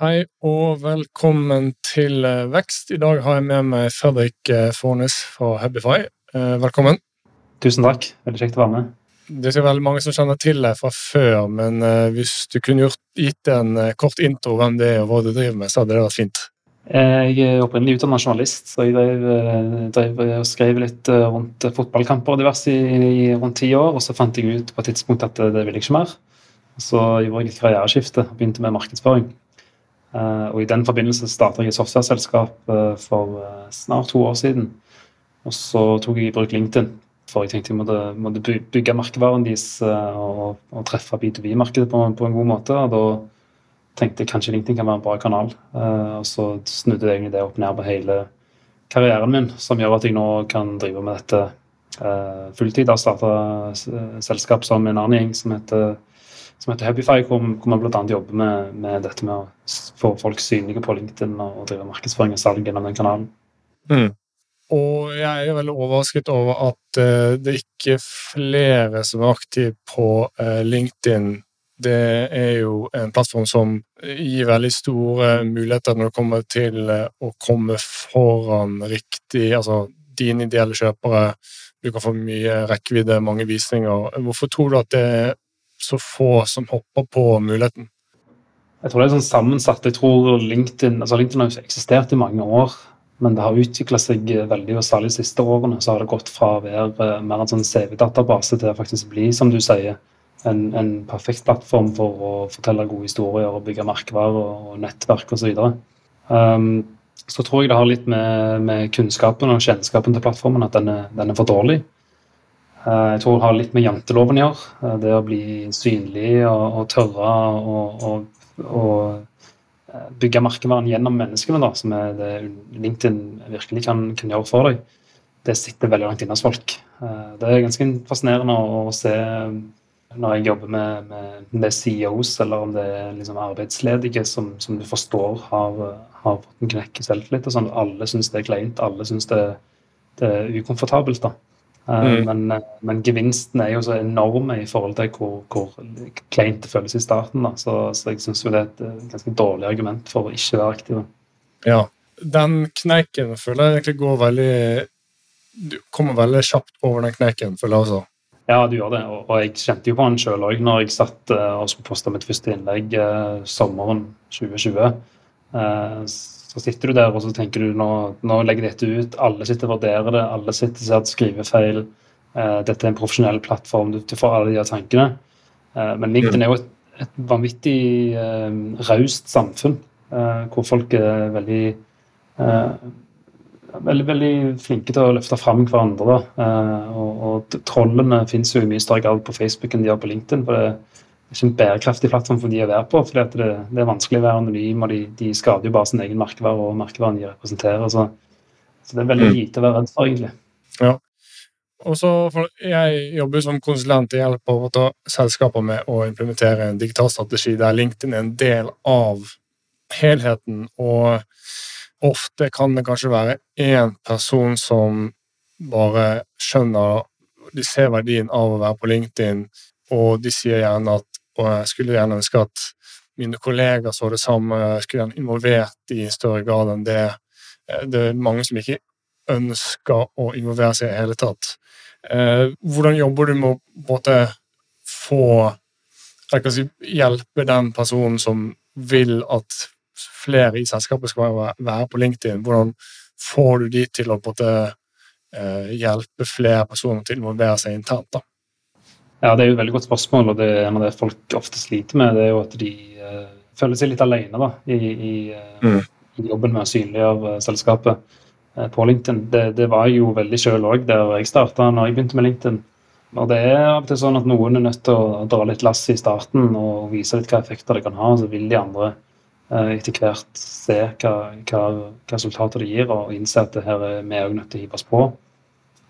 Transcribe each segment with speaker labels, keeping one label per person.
Speaker 1: Hei og velkommen til eh, Vekst. I dag har jeg med meg Fredrik eh, Fornes fra Hubify. Eh, velkommen.
Speaker 2: Tusen takk. Veldig kjekt å være med.
Speaker 1: Det er veldig mange som kjenner til deg fra før, men hvis du kunne gjort, gitt en kort intro hvem det er og hva du driver med, så hadde det vært fint.
Speaker 2: Jeg er opprinnelig utdannet journalist, så jeg drev, drev, og skrev litt rundt fotballkamper og diverse i, i rundt ti år. Og så fant jeg ut på et tidspunkt at det ville jeg ikke mer. Så gjorde jeg et karriereskifte og begynte med markedsføring. Eh, og I den forbindelse starta jeg et softwareselskap eh, for eh, snart to år siden. Og så tok jeg i bruk LinkedIn, for jeg tenkte jeg måtte, måtte bygge merkevaren deres og, og treffe B2B-markedet på, på, en god måte. og da tenkte jeg kanskje LinkedIn kan være en bra kanal. Og så snudde jeg egentlig det opp ned på hele karrieren min, som gjør at jeg nå kan drive med dette fulltid. Jeg starta selskap som en annen gjeng som heter som heter Happify, hvor, hvor vi bl.a. jobber med, med, dette med å få folk synlige på LinkedIn og, drive markedsføring og salg gjennom den kanalen.
Speaker 1: Mm. Og jeg er veldig overrasket over at uh, det ikke er flere som er aktive på uh, LinkedIn. Det er jo en plattform som gir veldig store muligheter når det kommer til uh, å komme foran riktig Altså dine ideelle kjøpere. Du kan få mye rekkevidde, mange visninger. Hvorfor tror du at det er så få som hopper på muligheten?
Speaker 2: Jeg tror det er sånn sammensatt. Jeg tror LinkedIn, altså LinkedIn har eksistert i mange år, men det har utvikla seg veldig, og særlig de siste årene så har det gått fra å være eh, mer en sånn CV-database til å faktisk bli, som du sier, en, en, perfekt plattform for å fortelle gode historier og bygge merkevarer og nettverk osv. Um, så tror jeg det har litt med, med kunnskapen og kjennskapen til plattformen at den er, den er for dårlig. Eh, jeg tror det har litt med janteloven å gjøre. Eh, det å bli synlig og, og tørre å eh, bygge merkevaren gjennom menneskene, da, som er det LinkedIn virkelig kan, kan, gjøre for deg, det sitter veldig langt inne hos folk. Det er ganske fascinerende å, se når jeg jobber med, med, med CEOs, eller om det er liksom arbeidsledige som, som, du forstår har, har fått en knekk i selvtillit. og sånn. Alle syns det er kleint, alle syns det, det, er ukomfortabelt. da. Eh, mm. Men, eh, men, gevinsten er jo så enorme i forhold til hvor, hvor kleint det føles i starten. Så, så, jeg syns det er et eh, ganske dårlig argument for å ikke være aktiv.
Speaker 1: Ja, den kneiken føler jeg egentlig går veldig Du kommer veldig kjapt over den kneiken, føler jeg også.
Speaker 2: Ja, du gjør det. Og, og jeg kjente jo på den sjøl òg når jeg satt og skulle poste mitt første innlegg sommeren 2020. Eh, så sitter du der og så tenker du nå, nå legger dette ut, alle sitter og vurderer det, alle sitter og ser at skrivefeil, eh, dette er en profesjonell plattform, du, får alle de tankene. Eh, men LinkedIn er jo et, et vanvittig eh, raust samfunn, hvor folk er veldig veldig, veldig flinke til å løfte fram hverandre. Og, og, trollene finnes jo i mye større grad på Facebook enn de gjør på LinkedIn. for det ikke en bærekraftig plattform for de å være på. for det, det, er vanskelig å være anonym, og de, de skader jo bare sin egen merkevare og merkevaren de representerer. Så, så, det er veldig mm. lite å være redd for, egentlig.
Speaker 1: Ja. Og så Jeg jobber som konsulent og hjelper selskaper med å implementere en digital strategi der LinkedIn er en del av helheten. Og ofte kan det kanskje være én person som bare skjønner De ser verdien av å være på LinkedIn, og de sier gjerne at og jeg skulle gjerne ønske at mine kolleger så det samme, skulle gjerne involvert i større grad enn det. Eh, det er mange som ikke ønsker å involvere seg i det hele tatt. Eh, hvordan jobber du med å både få si, hjelpe den personen som vil at flere i selskapet skal være på LinkedIn? Hvordan får du de til å måte, eh, hjelpe flere personer til å involvere seg internt? da?
Speaker 2: Ja, Det er jo et veldig godt spørsmål, og det er en av det folk ofte sliter med. det er jo At de uh, føler seg litt alene da, i, i, uh, mm. i jobben med å synliggjøre uh, selskapet på LinkedIn. Det, det, var jo veldig sjøl òg der jeg starta når jeg begynte med LinkedIn. Og det er av og til sånn at noen er nødt til å dra litt lass i starten og vise litt hva effekter det kan ha, så vil de andre etter hvert se hva, hva, hva resultater det gir, og innse at det her er vi òg nødt til å hive oss på.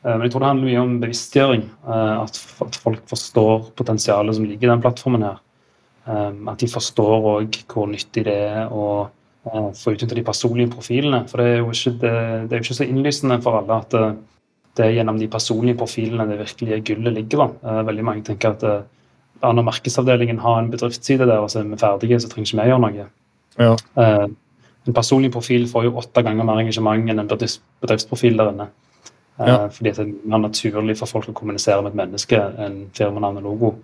Speaker 2: Eh, men jeg tror det handler mye om bevisstgjøring. Eh, at, folk forstår potensialet som ligger i den plattformen. her. Eh, at de forstår òg hvor nyttig det er å få utnytta de personlige profilene. For det er, jo ikke, det, det er jo ikke så innlysende for alle at det, er gjennom de personlige profilene det virkelige gullet ligger. Da. Veldig mange tenker at ja, når markedsavdelingen har en bedriftsside der, og så er vi ferdige, så trenger ikke vi gjøre noe.
Speaker 1: Ja.
Speaker 2: En personlig profil får jo åtte ganger mer engasjement enn en bedriftsprofil der inne. Eh,
Speaker 1: Ja.
Speaker 2: Fordi det er mer naturlig for folk å kommunisere med et menneske enn firmanavn og logo.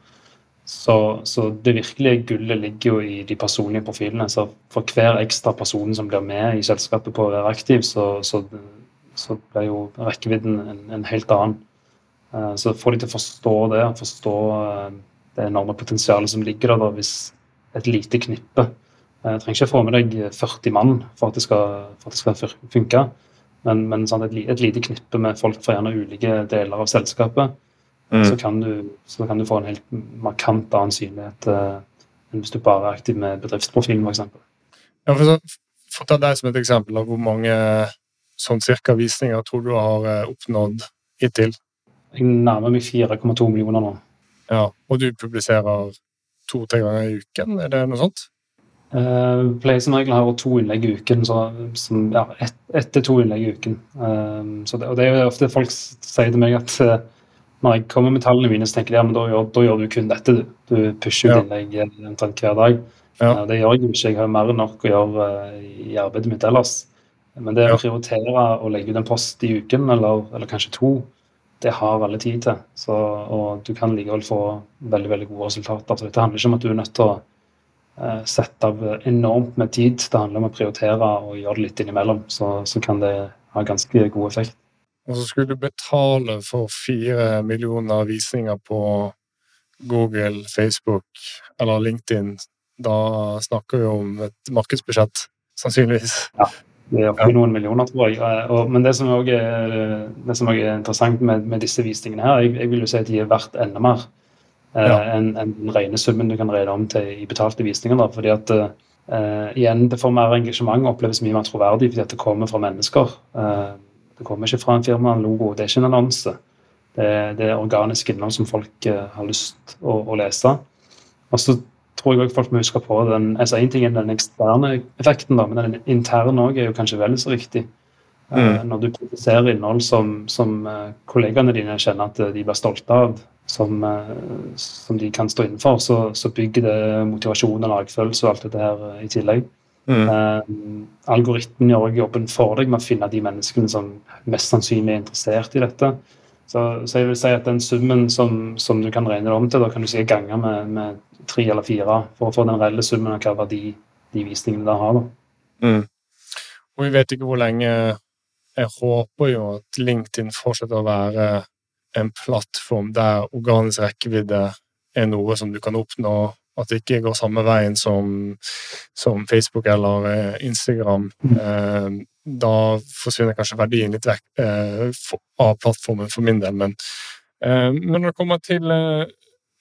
Speaker 2: Så, så det virkelige gullet ligger jo i de personlige profilene. Så for hver ekstra person som blir med i selskapet på å være aktiv, så, så, så blir jo rekkevidden en, en helt annen. Eh, Så få de til å forstå det, forstå eh, det enorme potensialet som ligger der da, hvis et lite knippe Jeg trenger ikke få med deg 40 mann for at det skal, for at det skal funke, men, men sånn et, et lite knippe med folk fra gjerne ulike deler av selskapet, så, kan du, så kan du få en helt markant annen synlighet eh, enn hvis du bare er aktiv med bedriftsprofilen, f.eks.
Speaker 1: Ja, for, så, for ta deg som et eksempel av hvor mange sånn cirka visninger tror du har eh, oppnådd hittil.
Speaker 2: Jeg nærmer meg 4,2 millioner nå.
Speaker 1: Ja, og du publiserer to-tre ganger i uken, er det noe sånt?
Speaker 2: Uh, pleier som regel å ha to innlegg i uken. Så, som, ja, ett til to innlegg i uken. Um, så det, og det er jo ofte folk sier til meg at uh, når jeg kommer med tallene mine, så tenker de ja, men da gjør, da gjør du kun dette. Du, du pusher ut
Speaker 1: Ja.
Speaker 2: innlegg omtrent hver dag.
Speaker 1: Ja.
Speaker 2: Uh, det gjør jeg jo ikke. Jeg har mer enn nok å gjøre i arbeidet mitt ellers. Men det å prioritere å legge ut en post i uken, eller, eller kanskje to, det har alle tid til. Så, og du kan likevel få veldig veldig gode resultater. Så dette handler ikke om at du er nødt til å eh, sette av enormt med tid. Det handler om å prioritere og gjøre det litt innimellom. Så, så kan det ha ganske god effekt.
Speaker 1: Og så skulle du betale for fire millioner visninger på Google, Facebook eller LinkedIn. Da snakker vi om et markedsbudsjett, sannsynligvis.
Speaker 2: Ja, Det er oppi noen millioner, tror jeg. Eh, Og, men det som også er, det som også er interessant med, med disse visningene her, jeg, jeg vil jo si at de er verdt enda mer eh,
Speaker 1: Ja.
Speaker 2: enn en den rene summen du kan regne om til i betalte visninger. Da, fordi at uh, igjen, det får mer engasjement og oppleves mye mer troverdig fordi at det kommer fra mennesker. Uh, det kommer ikke fra en firma, en logo, det er ikke en annonse. Det, det er organisk innhold som folk uh, har lyst å, å lese. Og så tror jeg også folk må huske på den altså En ting er den eksterne effekten, da, men den interne også er jo kanskje vel så viktig. Eh, Når du produserer innhold som, som eh, kollegaene dine kjenner at eh, de blir stolte av, som, eh, som de kan stå innenfor, så, så bygger det motivasjon og lagfølelse og alt dette her eh, i tillegg. Eh, algoritmen gjør også jobben for deg med å finne de menneskene som mest sannsynlig er interessert i dette. Så, så jeg vil si at den summen som, som du kan regne det om til, da kan du si ganger med, med tre eller fire for å få den reelle summen av hva verdi de visningene der har. da.
Speaker 1: Og vi vet ikke hvor lenge Jeg håper jo at LinkedIn fortsetter å være en plattform der organisk rekkevidde er noe som du kan oppnå. At det ikke går samme veien som, som Facebook eller eh, Instagram. Eh, da forsvinner kanskje verdien litt vekk eh, av plattformen for min del. Men, eh, men når det kommer til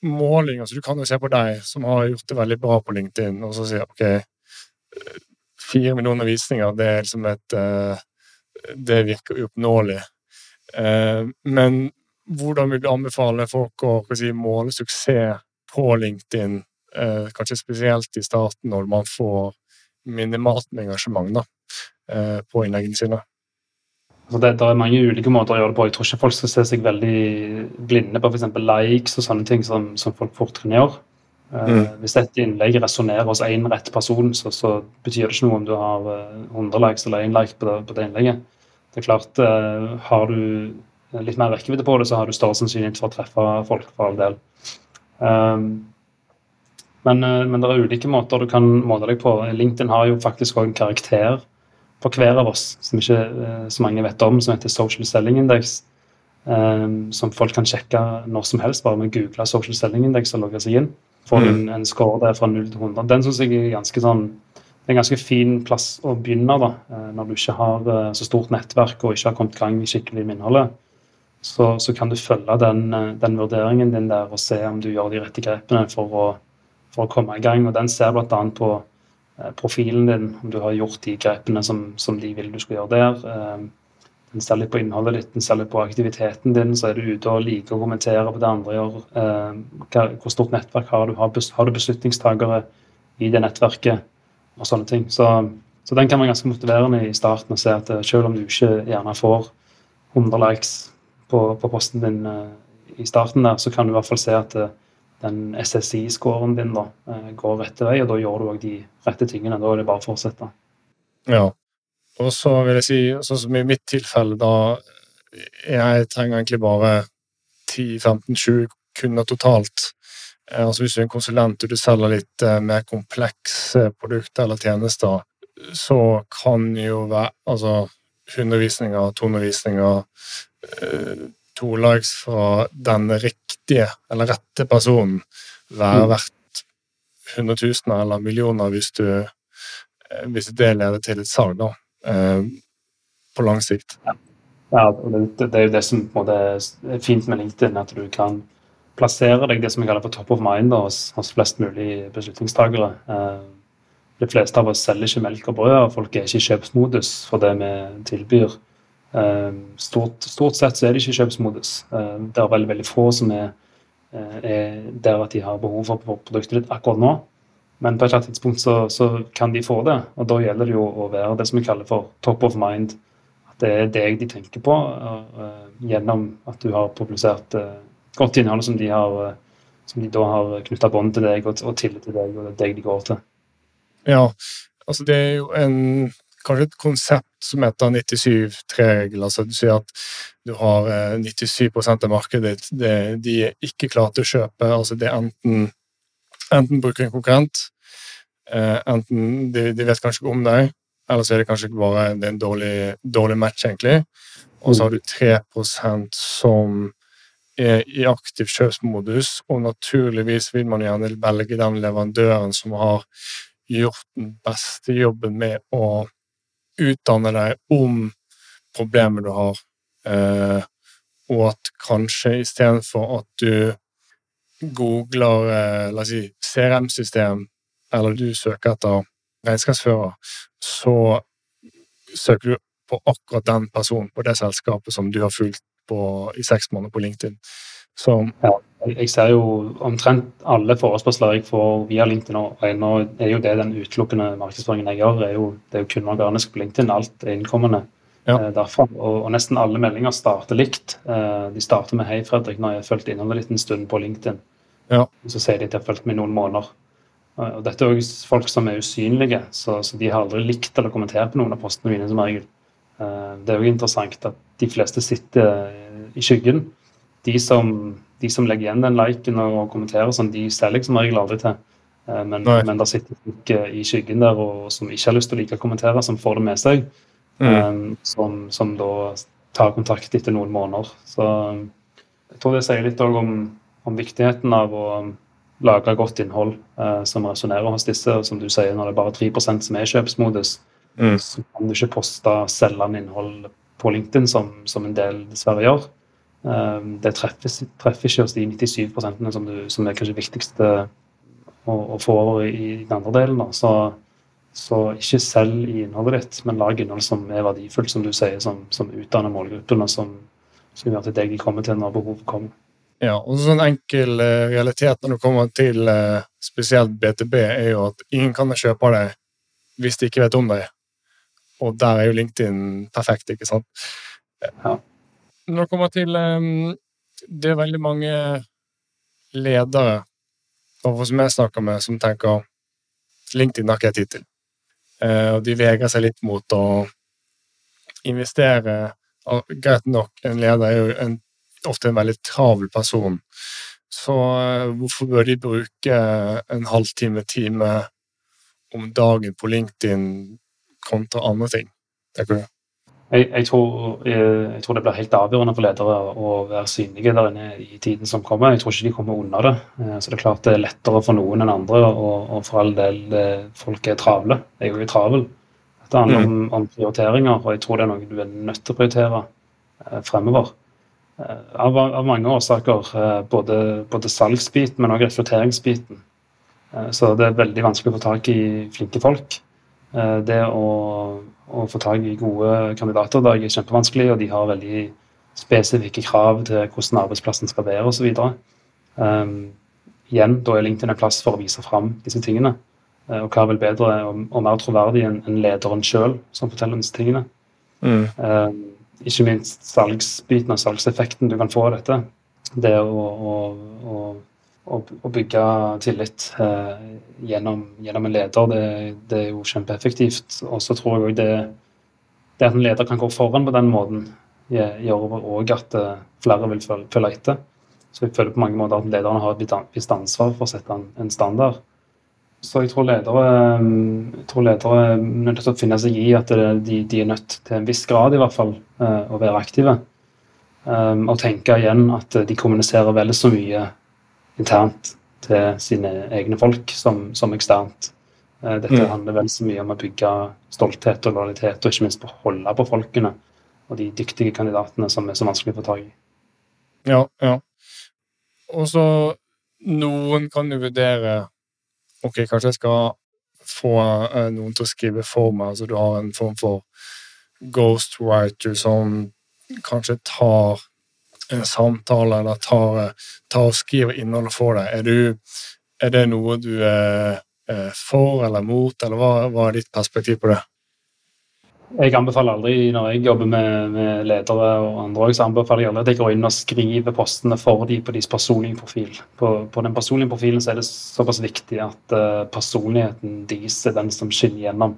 Speaker 1: måling altså Du kan jo se på deg, som har gjort det veldig bra på LinkedIn, og så si ok, fire millioner visninger, det er liksom et Det virker uoppnåelig. Eh, Men hvordan vil du anbefale folk å si, måle suksess på LinkedIn, eh, kanskje spesielt i starten når man får minimalt med engasjement da, eh, på innleggene sine?
Speaker 2: Altså det, det er mange ulike måter å gjøre det på. Jeg tror ikke folk skal se seg veldig blinde på f.eks. likes og sånne ting som, som folk fort kan gjøre. Eh,
Speaker 1: Mm.
Speaker 2: Hvis et innlegg resonnerer hos én rett person, så, så betyr det ikke noe om du har eh, 100 likes eller én like på det, på det innlegget. Det er klart, eh, Har du litt mer rekkevidde på det, så har du større sannsynlighet for å treffe folk, for all del. Um, men, eh, men det er ulike måter du kan måle deg på. LinkedIn har jo faktisk også en karakter for hver av oss som ikke eh, så mange vet om, som heter Social Selling Index. Um, som folk kan sjekke når som helst, bare med å google Social Selling Index og logge seg inn. Får du en, en score der fra 0 til 100. Den synes jeg er ganske sånn det er en ganske fin plass å begynne da, eh, når du ikke har eh, så stort nettverk og ikke har kommet i gang skikkelig med innholdet. Så, så kan du følge den, eh, den vurderingen din der og se om du gjør de rette grepene for å, for å komme i gang. Og den ser bl.a. på eh, profilen din, om du har gjort de grepene som, som de vil du skal gjøre der. Eh, Den ser litt på innholdet ditt, den ser litt på aktiviteten din. Så er du ute og liker å kommentere på det andre gjør. Hvor stort nettverk har du? Har du beslutningstagere i det nettverket? Og sånne ting. Så, så den kan være ganske motiverende i starten å se at selv om du ikke gjerne får 100 likes på, på posten din eh, i starten der, så kan du i hvert fall se at eh, den SSI-scoren din da, eh, går rette vei, og da gjør du òg de rette tingene. Da er det bare å fortsette.
Speaker 1: Ja. Og så vil jeg si, sånn som i mitt tilfelle, da Jeg trenger egentlig bare 10-15-20 kunder totalt. Altså Hvis du er en konsulent og du selger litt mer komplekse produkter eller tjenester, så kan jo være altså 100 visninger, 200 visninger, to likes fra den riktige eller rette personen være mm. verdt hundretusener eller millioner hvis, du, eh, hvis det leder til et salg, da, eh, på lang sikt.
Speaker 2: Ja, ja det, er jo det som måte, er fint med LinkedIn, at du kan plassere deg det som jeg kaller for top of mind da, hos, hos, flest mulig beslutningstagere. Eh, de fleste av oss selger ikke melk og brød, og folk er ikke i kjøpsmodus for det vi tilbyr. Ehm, stort, stort, sett så er det ikke kjøpsmodus. Ehm, det er veldig veldig få som er, eh, er, der at de har behov for produktet ditt akkurat nå. Men på et eller annet tidspunkt så, så, kan de få det, og da gjelder det jo å være det som vi kaller for top of mind. At det er deg de tenker på uh, gjennom at du har publisert uh, godt innhold som de, har, som de da har knytta bånd til deg og, tillit til deg, og det deg de går til.
Speaker 1: Ja, altså det er jo en kanskje et konsept som heter 97-3-regel. Altså du sier at du har 97 eh, av markedet ditt det, de er ikke klare til å kjøpe. altså det er enten, enten bruker en konkurrent, eh, enten de, de, vet kanskje ikke om deg, eller så er det kanskje ikke bare det er en dårlig, dårlig match, egentlig. Og så har du 3% som er i aktiv kjøpsmodus, og naturligvis vil man gjerne velge den leverandøren som har gjort den beste jobben med å utdanne deg om problemet du har, eh, og at kanskje istedenfor at du googler eh, la oss si, CRM-system, eller du søker etter regnskapsfører, så søker du på akkurat den personen på det selskapet som du har fulgt på, i seks måneder på LinkedIn.
Speaker 2: Så, ja, jeg ser jo omtrent alle forespørsler jeg får via LinkedIn, og nå er jo det den utelukkende markedsføringen jeg gjør, er jo, det er jo kun organisk på LinkedIn. Alt er innkommende ja. eh, derfra. Og, og, nesten alle meldinger starter likt. Eh, de starter med 'Hei, Fredrik, nå har jeg fulgt innholdet ditt en stund på LinkedIn'.
Speaker 1: Ja.
Speaker 2: Så sier de at de har fulgt med noen måneder. Og dette er også folk som er usynlige, så, så, de har aldri likt eller kommentert på noen av postene mine som regel. Eh, det er jo interessant at de fleste sitter i skyggen de som, de som legger igjen den liken og kommenterer sånn, de selger jeg som regel aldri til. Eh, men, men der sitter folk i skyggen der og, som ikke har lyst til å like å kommentere, som får det med seg. Mm. Um, som, som, da tar kontakt etter noen måneder. Så jeg tror det sier litt om, om viktigheten av å lage godt innhold uh, som resonnerer hos disse. og Som du sier, når det er bare 3 som er i kjøpsmodus, mm. så kan du ikke poste selgende innhold på LinkedIn, som, som en del dessverre gjør. Ehm, det treffer, treffer ikke hos de 97 som, du, som er kanskje viktigste å, å, få over i den andre delen. Så, så, ikke selg i innholdet ditt, men lag innhold som er verdifullt, som du sier, som, som utdanner målgruppen, og som, som gjør til deg de kommer til når behovet kommer.
Speaker 1: Ja, og sånn enkel uh, realitet når det kommer til uh, spesielt BTB, er jo at ingen kan kjøpe deg hvis de ikke vet om deg. Og der er jo LinkedIn perfekt, ikke sant?
Speaker 2: Ja
Speaker 1: når det kommer til um, Det er veldig mange ledere som jeg snakker med, som tenker LinkedIn har ikke jeg tid til. Uh, og de vegrer seg litt mot å investere. Greit nok, en leder er jo en, ofte en veldig travel person. Så uh, hvorfor bør de bruke en halvtime, time om dagen på LinkedIn kontra andre ting? tenker du?
Speaker 2: Jeg, jeg, tror, jeg, jeg, tror, det blir helt avgjørende for ledere å være synlige der inne i tiden som kommer. Jeg tror ikke de kommer unna det. Eh, så det er klart det er lettere for noen enn andre, og, og for all del folk er travle. Jeg er jo travel. Dette handler mm. om, om, prioriteringer, og jeg tror det er noe du er nødt til å prioritere eh, fremover. Eh, av, av, mange årsaker. Eh, både, både salgsbiten, men også rekrutteringsbiten. Eh, så det er veldig vanskelig å få tak i flinke folk. Eh, det å å få tak i gode kandidater da er kjempevanskelig, og de har veldig spesifikke krav til hvordan arbeidsplassen skal være osv. Um, igjen, da er LinkedIn en plass for å vise fram disse tingene. Uh, og hva er vel bedre og, og mer troverdig enn en lederen sjøl som forteller disse tingene. Mm. Um, ikke minst salgsbiten og salgseffekten du kan få av dette. Det å, å, å å bygge tillit eh, gjennom, gjennom, en leder, det, det, er jo kjempeeffektivt. Og så tror jeg òg det, det, at en leder kan gå foran på den måten, gjør òg at eh, flere vil følge etter. Så jeg føler på mange måter at lederne har et visst ansvar for å sette en, en standard. Så jeg tror ledere, jeg tror ledere er nødt til å finne seg i at de, de, er nødt til en viss grad i hvert fall eh, å være aktive. Og tenke igjen at de kommuniserer vel så mye internt til sine egne folk som, som eksternt. Uh, dette mm. handler vel så mye om å bygge stolthet og lojalitet, og ikke minst beholde på folkene og de dyktige kandidatene som er så vanskelig å få tak i.
Speaker 1: Ja, ja. Og så noen kan jo vurdere ok, kanskje jeg skal få uh, noen til å skrive for meg. altså Du har en form for ghostwriter som kanskje tar en samtale eller tar, tar og skriver innholdet for deg. Er, du, er det noe du er for eller mot, eller hva, hva er ditt perspektiv på det?
Speaker 2: Jeg anbefaler aldri, når jeg jobber med, med ledere og andre, så anbefaler jeg aldri at jeg går inn og skriver postene for dem på deres personlige profil. På, på, den personlige profilen er det såpass viktig at uh, personligheten deres er den som skinner gjennom.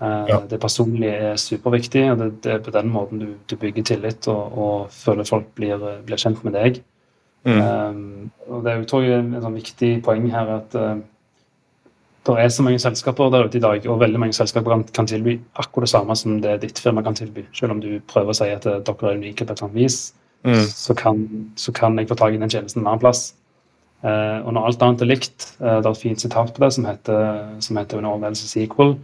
Speaker 2: Uh, ja. Det personlige er superviktig, og det, det, er på den måten du, du bygger tillit og, og føler folk blir, blir, kjent med deg. Mm. Um, og Det er jo, tror jeg, et sånn viktig poeng her at uh, det er så mange selskaper der ute i dag, og veldig mange selskaper kan, kan, tilby akkurat det samme som det ditt firma kan tilby. Selv om du prøver å si at eh, dere er unike på et eller annet vis, mm. så, kan, så, kan, jeg få tak i den tjenesten en annen plass. Uh, og når alt annet er likt, uh, det er et fint sitat på det som heter, som heter When all else is equal,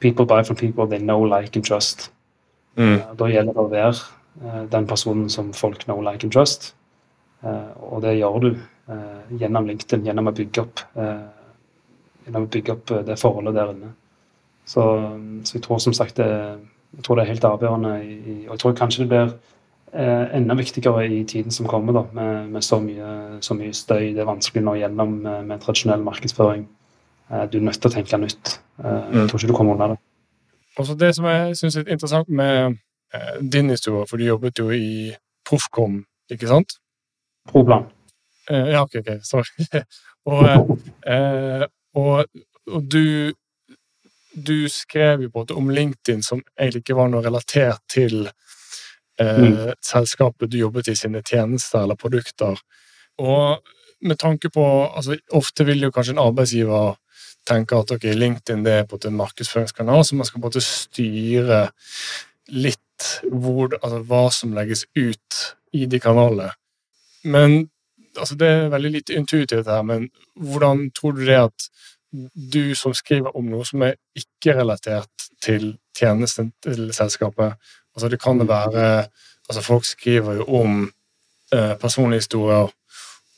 Speaker 2: People buy from people they know, like and trust. Mm. Uh, da gjelder det å være den personen som folk know, like and trust. og det gjør du gjennom LinkedIn, gjennom å bygge opp gjennom å bygge opp eh, det forholdet der inne. Så, så, jeg tror som sagt det, jeg tror det er helt avgjørende. I, og jeg tror kanskje det blir eh, enda viktigere i tiden som kommer, da, med, med så, mye, så, mye, støy. Det er vanskelig nå gjennom med, med tradisjonell markedsføring. Eh, du er nødt til å tenke nytt. Eh, jeg mm. tror ikke du kommer unna det.
Speaker 1: Også det som jeg syns er interessant med eh, din historie, for du jobbet jo i Proffkom, ikke sant?
Speaker 2: Proplan.
Speaker 1: Eh, ja, ok, ok, sorry. og, og, og du, du skrev jo både om LinkedIn som egentlig ikke var noe relatert til eh, mm. selskapet du jobbet i sine tjenester eller produkter. Og med tanke på altså Ofte vil jo kanskje en arbeidsgiver tenke at okay, LinkedIn det er på en markedsføringskanal, så man skal på en måte styre litt hvor, altså, hva som legges ut i de kanalene. Men altså Det er veldig litt intuitivt her, men hvordan tror du det at du som skriver om noe som er ikke relatert til tjenesten til selskapet altså Det kan være altså Folk skriver jo om eh, personlige historier,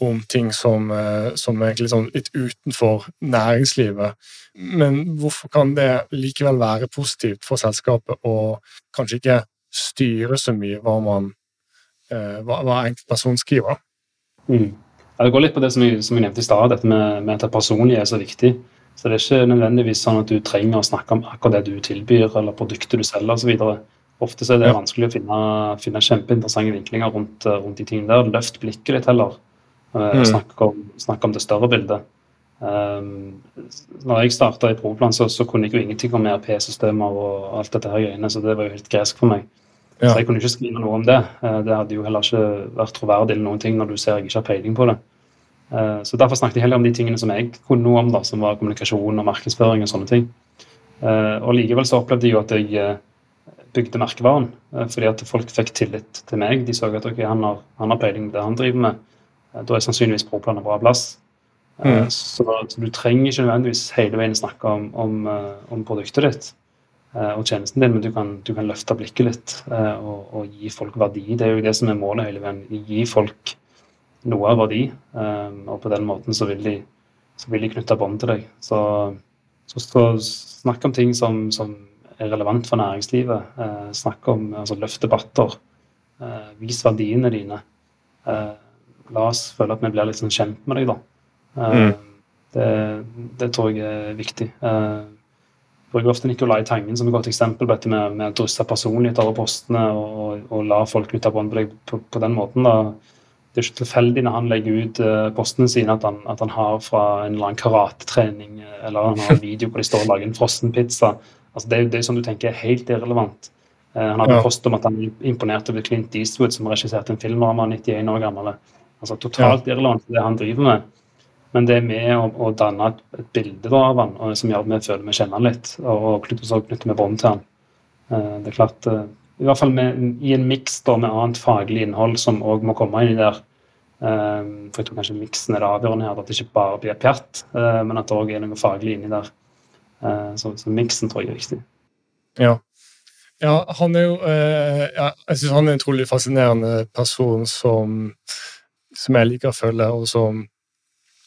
Speaker 1: om ting som, eh, som er sånn litt utenfor næringslivet. Men hvorfor kan det likevel være positivt for selskapet å kanskje ikke styre så mye hva man eh, hva, hva enkeltperson skriver?
Speaker 2: Mm. Det går litt på det som jeg, som jeg nevnte i stad, dette med, med, at det personlige er så viktig. Så det er ikke nødvendigvis sånn at du trenger å snakke om akkurat det du tilbyr, eller produktet du selger osv. Ofte så er det ja. vanskelig å finne, finne kjempeinteressante vinklinger rundt, rundt, de tingene der. Løft blikket litt heller. Uh, mm. Snakk om, snakke om det større bildet. Um, når jeg starta i Proplan, så, så, kunne jeg jo ingenting om ERP-systemer og alt dette her greiene, så det var jo helt gresk for meg. Ja. Så jeg kunne ikke skrive noe om det. Uh, det hadde jo heller ikke vært troverdig eller noen ting når du ser jeg ikke har peiling på det. Uh, så derfor snakket jeg heller om de tingene som jeg kunne noe om, da, som var kommunikasjon og markedsføring og sånne ting. Uh, og likevel så opplevde jeg jo at jeg bygde merkevaren, fordi at folk fikk tillit til meg. De så at ok, han, har, han har peiling på det han driver med. Da er sannsynligvis Proplan en bra plass. Mm. Så, så, du trenger ikke nødvendigvis hele veien snakke om, om, om produktet ditt. Eh, og tjenesten din, men du kan, du kan løfte blikket litt eh, og, og, gi folk verdi. Det er jo det som er målet hele veien. Gi folk noe av verdi, eh, og på den måten så vil de, så vil de knytte bånd til deg. Så, så, så, snakk om ting som, som er relevant for næringslivet. snakk om altså, løft debatter. vis verdiene dine. La oss føle at vi blir litt sånn kjent med deg, da. Mm. Det, det, tror jeg er viktig. Uh, bruker ofte Nicolai Tangen som et godt eksempel på dette med, med å drysse personlighet over postene og, og, la folk knytte bånd på deg på, på, den måten. da det er ikke tilfeldig når han legger ut uh, postene sine at han, at han, har fra en eller annen karatetrening eller han har en video hvor de står og lager en frossenpizza. Altså, det, er, det er sånn du tenker er helt irrelevant. Uh, han hadde ja. post om at han imponerte over Clint Eastwood, som regisserte en film da han var 91 år gammel. Altså Totalt irrelevant det han driver med. Men det er med å, å danne et, et bilde da, av han, og, som gjør at vi føler vi kjenner han litt. Og, og knytter, knytter vi bånd til han. Uh, det er klart, uh, I hvert fall med, i en miks med annet faglig innhold som òg må komme inn i der. Uh, for jeg tror kanskje miksen er det avgjørende her, at det ikke bare blir pjatt, men at det òg er noe faglig inni der. så så miksen tror jeg er viktig.
Speaker 1: Ja. ja han er jo ja, Jeg syns han er en utrolig fascinerende person som, som jeg liker å følge, og som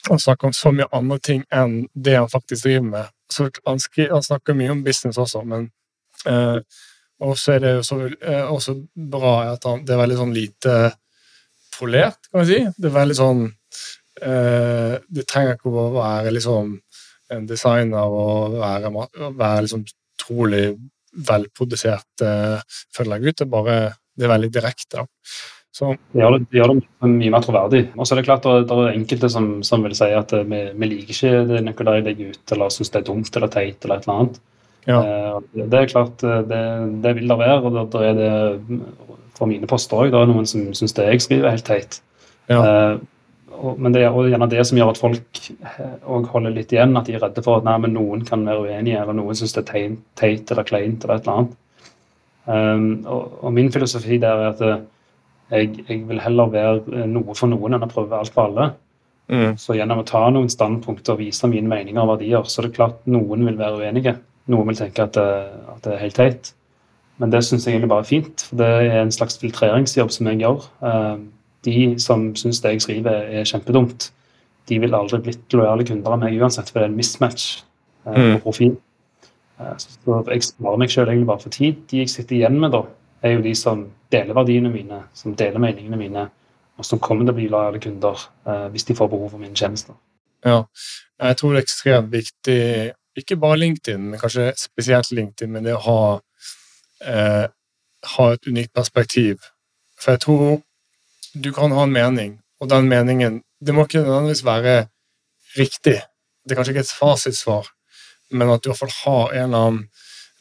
Speaker 1: han snakker om så mye andre ting enn det han faktisk driver med. Så han, skri, han snakker mye om business også, men eh, også er det jo så, eh, også bra at han, det er veldig sånn lite polert, kan vi si. Det er veldig sånn eh, Det trenger ikke å være liksom en designer og være, være liksom trolig velprodusert eh, følgergutt. Det bare det er veldig direkte. da.
Speaker 2: Så. Det gjør det, gjør det mye mer troverdig. Og så er det klart at det er enkelte som, som vil si at vi, vi liker ikke det Nicolai legger ut, eller syns det er dumt eller teit eller et eller annet. Ja. Eh, det er klart, eh, det, det vil det være. og det, er det for mine poster òg. Det er noen som syns det jeg skriver, er helt teit. Ja. Eh, og, men det er gjerne det som gjør at folk òg holder litt igjen. At de er redde for at nei, noen kan være uenige, eller noen syns det er teit eller kleint eller et eller annet. Um, og, og, min filosofi der er at jeg, jeg, vil heller være eh, noe for noen enn å prøve alt for alle. Mm. Så gjennom å ta noen standpunkter og vise mine meninger og verdier, så er det klart noen vil være uenige. Noen vil tenke at det, at det er helt teit. Men det syns jeg egentlig bare er fint. for Det er en slags filtreringsjobb som jeg gjør. Eh, de som syns det jeg skriver er kjempedumt, de vil aldri blitt lojale kunder av meg uansett, for det er en mismatch eh, på mm. profil. Så jeg sparer meg selv egentlig bare for tid. De jeg sitter igjen med, da, er jo de som deler verdiene mine, som deler meningene mine, og som kommer til å bli lojale kunder eh, hvis de får behov for mine tjenester.
Speaker 1: Ja, jeg tror det er ekstremt viktig, ikke bare LinkedIn, men kanskje spesielt LinkedIn, men det å ha, eh, ha et unikt perspektiv. For jeg tror du kan ha en mening, og den meningen Det må ikke nødvendigvis være riktig. Det er kanskje ikke et fasitsvar, men at du iallfall har en eller annen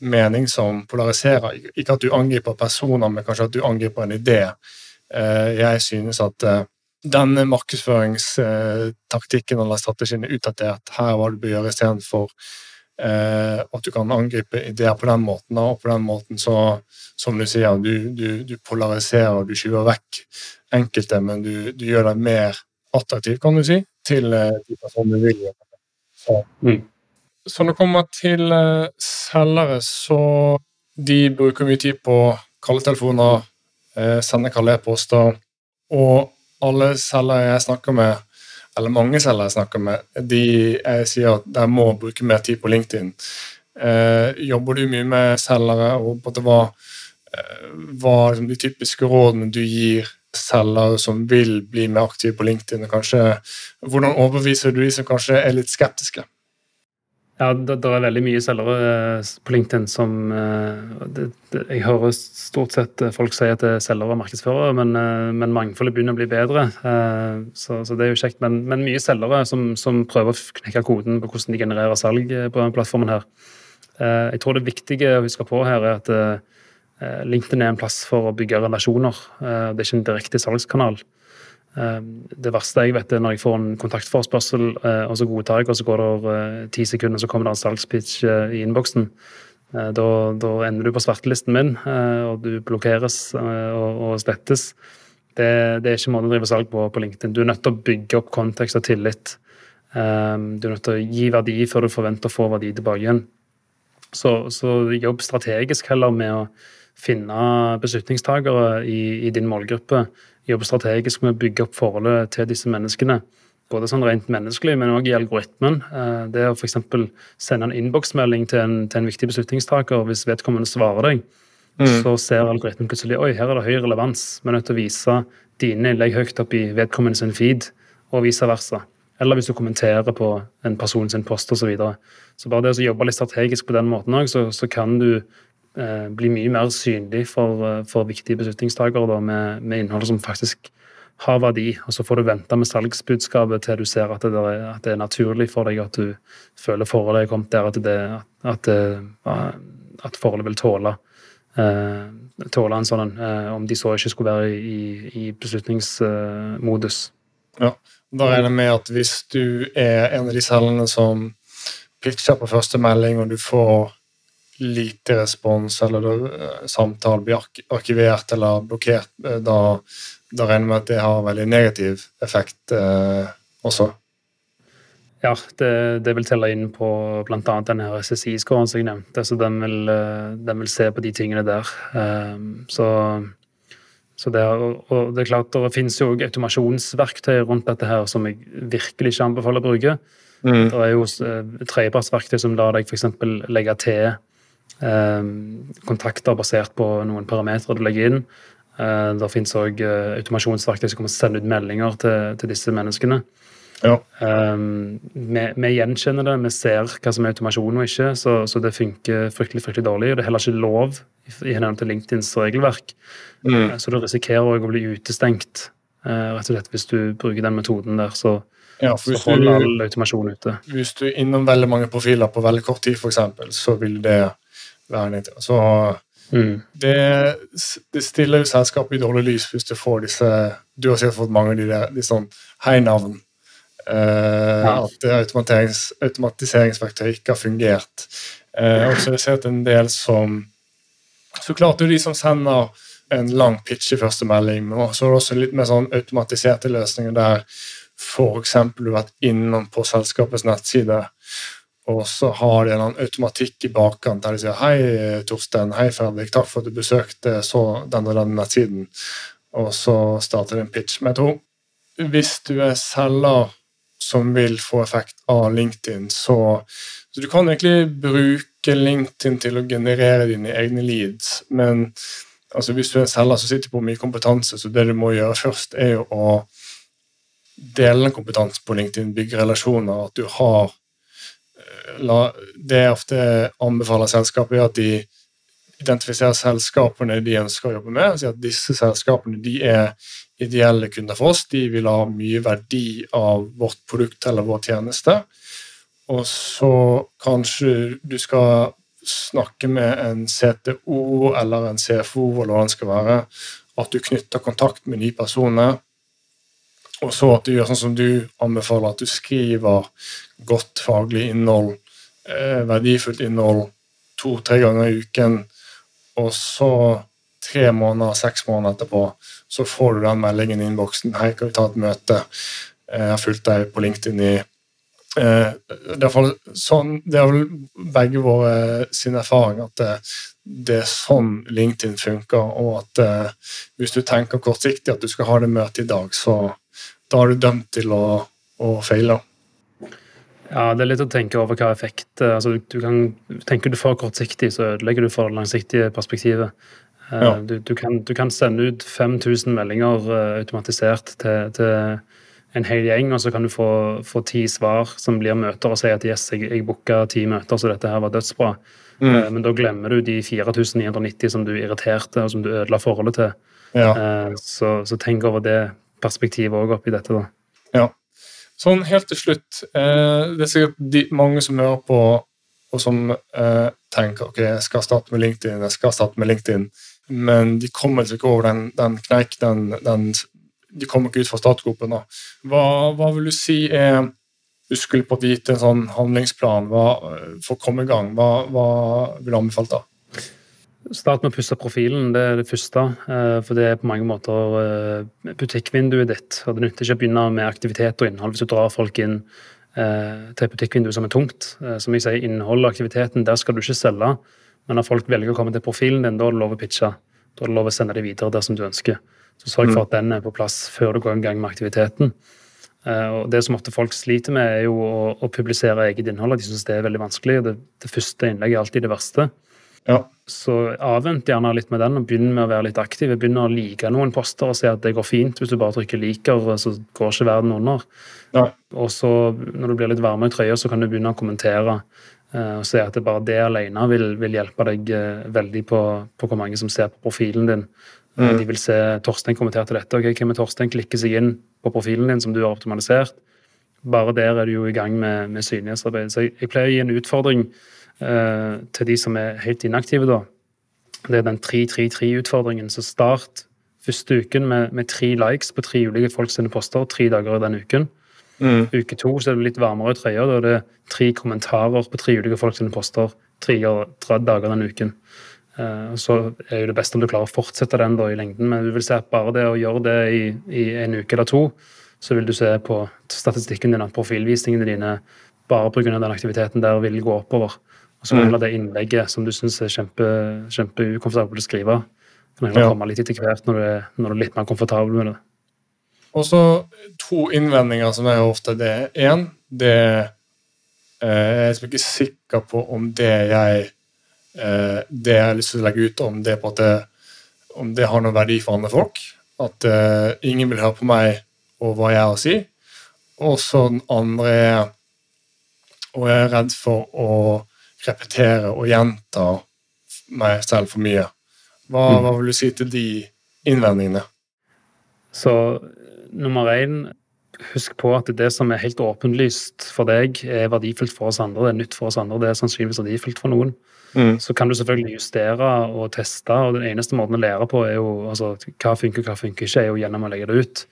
Speaker 1: mening som polariserer. Ikke at du angriper personer, men kanskje at du angriper en idé. Eh, jeg synes at eh, denne markedsføringstaktikken eller strategien er utdatert. Her hva du bør gjøre istedenfor eh, at du kan angripe ideer på den måten. Og på den måten så, som du sier, du, du, du polariserer, du skyver vekk enkelte, men du, du, gjør deg mer attraktiv, kan du si, til de personene du vil gjøre. Så. Mm. Så når det kommer til uh, selgere, så de bruker mye tid på kalletelefoner, uh, sender kalde e-poster, og alle selgere jeg snakker med, eller mange selgere jeg snakker med, de jeg sier at de må bruke mer tid på LinkedIn. Uh, jobber du mye med selgere, og på hva, hva liksom, de typiske rådene du gir selgere som vil bli mer aktive på LinkedIn? og kanskje, Hvordan overbeviser du de som kanskje er litt skeptiske?
Speaker 2: Ja, det, det, er veldig mye selgere eh, på LinkedIn som eh, det, det, Jeg hører stort sett eh, folk si at det er selgere og markedsførere, men, men mangfoldet begynner å bli bedre. Så, så, det er jo kjekt. Men, men mye selgere som, som, prøver å knekke koden på hvordan de genererer salg på denne plattformen her. Jeg tror det viktige å huske på her er at LinkedIn er en plass for å bygge relasjoner. Det er ikke en direkte salgskanal. Ehm, det verste jeg vet, er når jeg får en kontaktforespørsel, eh, og så godtar jeg, og så går det over ti sekunder, så kommer det en salgspitch eh, i innboksen. Da, da, ender du på svartelisten min, og du blokkeres og, og slettes. Det, det, er ikke måten å drive salg på på LinkedIn. Du er nødt til å bygge opp kontekst og tillit. Ehm, du er nødt til å gi verdi før du forventer å få verdi tilbake igjen. Så, så jobb strategisk heller med å finne beslutningstagere i, i din målgruppe jobbe strategisk med å bygge opp forholdet til disse menneskene. Både sånn rent menneskelig, men òg i algoritmen. Eh, det å f.eks. sende en innboksmelding til, til, en viktig beslutningstaker, hvis vedkommende svarer deg, mm. så ser algoritmen plutselig oi, her er det høy relevans. Vi er nødt til å vise dine innlegg høyt opp i vedkommende sin feed, og vice versa. Eller hvis du kommenterer på en person sin post osv. Så, videre. så bare det å jobbe litt strategisk på den måten òg, så, så, kan du bli mye mer synlig for, eh, for viktige beslutningstakere med, med, innhold som faktisk har verdi, og så får du vente med salgsbudskapet til du ser at det, er, at det er naturlig for deg, at du føler forholdet er kommet der at, det, at, at forholdet vil tåle eh, tåle en sånn, eh, om de så ikke skulle være i, i beslutningsmodus.
Speaker 1: Ja, Da regner jeg med at hvis du er en av de selgerne som pitcher på første melding, og du får lite respons, eller da samtalen blir arkivert eller blokkert, uh, da, da, regner jeg med at det har veldig negativ effekt eh, også.
Speaker 2: Ja, det, det, vil telle inn på bl.a. denne SSI-skåren som jeg nevnte. Så den vil, den vil, se på de tingene der. Så, så det, og det er klart, det finnes jo automasjonsverktøy rundt dette her som jeg virkelig ikke anbefaler å bruke. Mm. Det er jo tredjepartsverktøy som lar deg f.eks. legge til eh, kontakter basert på noen parametere du legger inn. Eh, det finnes òg eh, automasjonsverktøy som kommer til å sende ut meldinger til, til disse menneskene. Ja. Um, vi, vi, gjenkjenner det, vi ser hva som er automasjon og ikke, så, så det funker fryktelig fryktelig dårlig. og Det er heller ikke lov i henhold til LinkedIns regelverk. Mm. Så du risikerer òg å bli utestengt, uh, rett og slett hvis du bruker den metoden der. Så, ja, så holder all automasjon ute.
Speaker 1: Hvis du innom veldig mange profiler på veldig kort tid, f.eks., så vil det så mm. det, det, stiller jo selskapet i dårlig lys hvis du får disse Du har sikkert fått mange av de der de sånn hei-navn. Uh, ja. At automatis automatiseringsverktøy ikke har fungert. Uh, og så har jeg sett en del som Så klart det er de som sender en lang pitch i første melding, men så er det også litt mer sånn automatiserte løsninger der f.eks. du har vært innom på selskapets nettside og så har de en automatikk i bakkant der de sier 'Hei, Torstein. Hei, Fredrik. Takk for at du besøkte så den og den nettsiden.' Og så starter de en pitch. Men jeg tror hvis du er selger som vil få effekt av LinkedIn, så, så du kan egentlig bruke LinkedIn til å generere dine egne leads. Men altså, hvis du er selger som sitter på mye kompetanse, så det du må gjøre først, er jo å dele den kompetansen på LinkedIn, bygge relasjoner, at du har la, det jeg ofte anbefaler selskapet, er at de identifiserer selskapene de ønsker å jobbe med. og at disse selskapene de er ideelle kunder for oss. De vil ha mye verdi av vårt produkt eller vår tjeneste. Og så kanskje du skal snakke med en CTO eller en CFO, eller hva det skal være. At du knytter kontakt med de personene. Og så at du gjør sånn som du anbefaler, at du skriver godt faglig innhold Eh, verdifullt innhold to-tre ganger i uken, og så tre måneder, seks måneder etterpå, så får du den meldingen i innboksen. 'Hei, kan vi ta et møte?' Eh, jeg har fulgt deg på LinkedIn i eh, det, er sånn, det er vel begge våre sin erfaring at det, det, er sånn LinkedIn funker, og at hvis du tenker kortsiktig at du skal ha det møtet i dag, så da er du dømt til å, å feile.
Speaker 2: Ja, det er litt å tenke over hva effekt eh, altså, du kan, Tenker du for kortsiktig, så ødelegger du for det langsiktige perspektivet. Eh, ja. Du, du, kan, du, kan, sende ut 5000 meldinger uh, automatisert til, til, en hel gjeng, og så kan du få, få ti svar som blir møter, og si at yes, jeg, jeg booka ti møter, så dette her var dødsbra. Mm. Men da glemmer du de 4990 som du irriterte, og som du ødela forholdet til. Ja. Så, så, tenk over det perspektivet òg oppi dette, da.
Speaker 1: Ja. Sånn helt til slutt eh, Det er sikkert de, mange som hører på, og som eh, tenker ok, jeg skal starte med LinkedIn, jeg skal starte med LinkedIn, men de kommer ikke over den, den kneik, den, den, De kommer ikke ut fra startgropen. Hva, hva, vil du si er Du skulle på vite en sånn handlingsplan hva, for å komme i gang. Hva, hva vil du anbefale da?
Speaker 2: Start med å pusse profilen, det er det første. Eh, for det er på mange måter eh, butikkvinduet ditt. og Det nytter ikke å begynne med aktivitet og innhold hvis du drar folk inn eh, til et butikkvindu som er tungt. Som jeg sier, innhold og aktiviteten, der skal du ikke selge. Men når folk velger å komme til profilen din, da er det lov å pitche. Da er det lov å sende dem videre dersom du ønsker. Så sørg for mm. at den er på plass før du går i gang med aktiviteten. Og Det som ofte folk sliter med, er jo å, publisere eget innhold. De syns det er veldig vanskelig. Det, det første innlegget er alltid det verste. Ja. Så avvent gjerne litt med den, og begynn med å være litt aktiv. Begynn å like noen poster og se at det går fint. Hvis du bare trykker 'liker', så går ikke verden under. Ja. Og så, når du blir litt varmere i trøya, så kan du begynne å kommentere eh, og se at det bare det alene vil, vil hjelpe deg eh, veldig på, på, hvor mange som ser på profilen din. Mm. De vil se Torstein kommenterte dette. ok, Hvem er Torstein? Klikker seg inn på profilen din som du har optimalisert. Bare der er du jo i gang med, med synlighetsarbeid. Så jeg, jeg, pleier å gi en utfordring eh, til de som er helt inaktive, da. Det er den 3-3-3-utfordringen. Så start første uken med, med, tre likes på tre ulike folk sine poster tre dager i den uken. Mm. Uke to så er det litt varmere i trøya. Da er det tre kommentarer på tre ulike folk sine poster tre, tre dager den uken. Uh, så er jo det beste om du klarer å fortsette den da i lengden, men du vil se at bare det å gjøre det i, i en uke eller to, så vil du se på statistikken din at profilvisningene dine bare pga. den aktiviteten der vil gå oppover. Og så vil mm. det innlegget som du syns er kjempe, kjempeukomfortabelt å skrive, kan heller ja. komme litt etter hvert når du, er, når du er litt mer komfortabel med det.
Speaker 1: Og så to innvendinger som er ofte det. Én, det eh, Jeg er ikke sikker på om det jeg eh, det jeg har lyst til å legge ut, om det, på at det, om det har noen verdi for andre folk. At eh, ingen vil høre på meg og hva jeg har å si. Og så den andre er Og jeg er redd for å repetere og gjenta meg selv for mye. Hva, mm. hva vil du si til de innvendingene?
Speaker 2: Så nummer én Husk på at det som er helt åpenlyst for deg, er verdifullt for oss andre. Det er nytt for oss andre, det er sannsynligvis verdifullt for noen. Mm. Så kan du selvfølgelig justere og teste, og den eneste måten å lære på er jo altså, hva funker og hva funker ikke, er jo gjennom å legge det ut.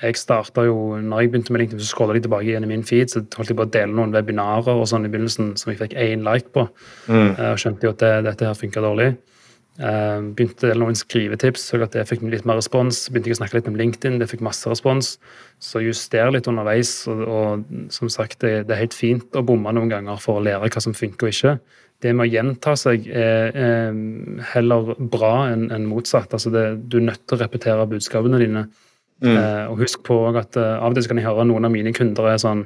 Speaker 2: Jeg starta jo, når jeg begynte med LinkedIn, så scrolla jeg tilbake igjen i min feed, så holdt jeg på å dele noen webinarer og sånn i begynnelsen som jeg fikk én like på. Mm. Uh, skjønte jo at det, dette her funka dårlig. Uh, begynte å dele noen skrivetips, så at det fikk litt mer respons. Begynte jeg å snakke litt om LinkedIn, det fikk masse respons. Så juster litt underveis. Og, og som sagt, det, det, er helt fint å bomme noen ganger for å lære hva som funker og ikke det med å gjenta seg er, er heller bra enn en motsatt. Altså det, du er nødt til å repetere budskapene dine. Mm. Eh, og husk på at eh, av og til kan jeg høre noen av mine kunder er sånn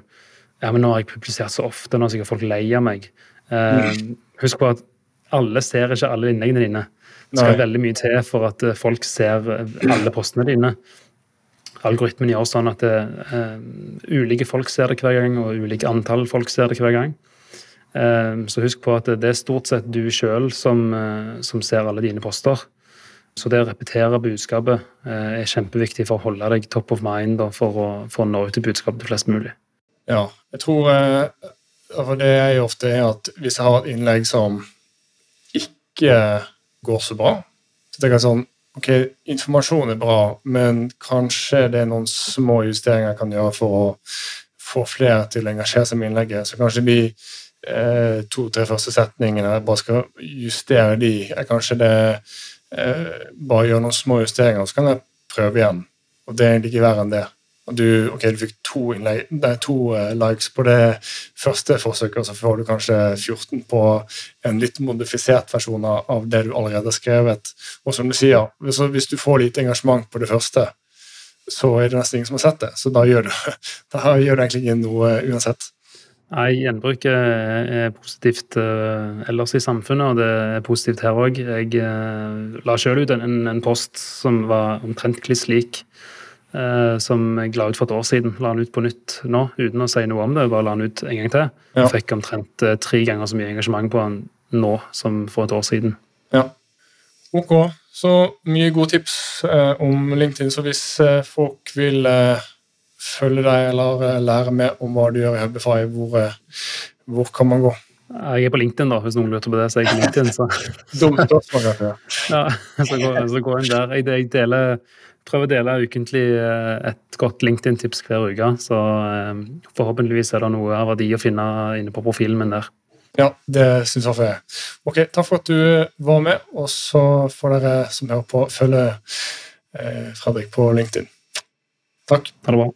Speaker 2: Ja, men nå har jeg publisert så ofte, nå er sikkert folk lei av meg. Eh, mm. Husk på at alle ser ikke alle innleggene dine. Det skal Nei. veldig mye til for at uh, folk ser alle postene dine. Algoritmen gjør sånn at ulike folk ser det hver gang, og ulike antall folk ser det hver gang. Så husk på at det er stort sett du sjøl som, eh, som, ser alle dine poster. Så det å repetere budskapet eh, er kjempeviktig for å holde deg top of mind og for å, for å nå ut til budskapet til flest mulig.
Speaker 1: Ja, jeg tror eh, for Det jeg ofte er at hvis jeg har et innlegg som ikke går så bra, så tenker jeg sånn Ok, informasjon er bra, men kanskje det er noen små justeringer jeg kan gjøre for å få flere til å engasjere seg med innlegget. Så kanskje de eh, to-tre første setningene, jeg bare skal justere de. Er kanskje det eh, bare gjør noen små justeringer, så kan jeg prøve igjen. Og det er egentlig ikke verre enn det. Og du, ok, du fikk to, innlegg, nei, to eh, likes på det første forsøket, og så får du kanskje 14 på en litt modifisert versjon av det du allerede har skrevet. Og som du sier, hvis, hvis du får lite engasjement på det første, så er det nesten ingen som har sett det. Så da gjør du, da gjør du egentlig ikke noe uansett.
Speaker 2: Nei, gjenbruk er positivt uh, ellers i samfunnet, og det er positivt her òg. Jeg uh, la sjøl ut en, en, post som var omtrent kliss lik, uh, som jeg la ut for et år siden. La den ut på nytt nå, uten å si noe om det. Bare la den ut en gang til. Ja. Fikk omtrent tre ganger så mye engasjement på den nå som for et år siden.
Speaker 1: Ja. Ok, så mye gode tips om LinkedIn. Så hvis folk vil følge deg eller eh, lære mer om hva du gjør i Hubify, hvor, eh, hvor kan man gå?
Speaker 2: Jeg er på LinkedIn, da, hvis noen lurte på det. så jeg er på LinkedIn, så.
Speaker 1: Dumt spørsmål, kanskje.
Speaker 2: ja, så går, så går jeg der. Jeg, jeg deler, prøver å dele ukentlig eh, et godt LinkedIn-tips hver uke. Så forhåpentligvis er det noe av verdi å finne inne på profilen min der.
Speaker 1: Ja, det syns jeg er. Ok, Takk for at du var med, og så får dere som hører på, følge Fredrik på LinkedIn. Takk.
Speaker 2: Ha det bra.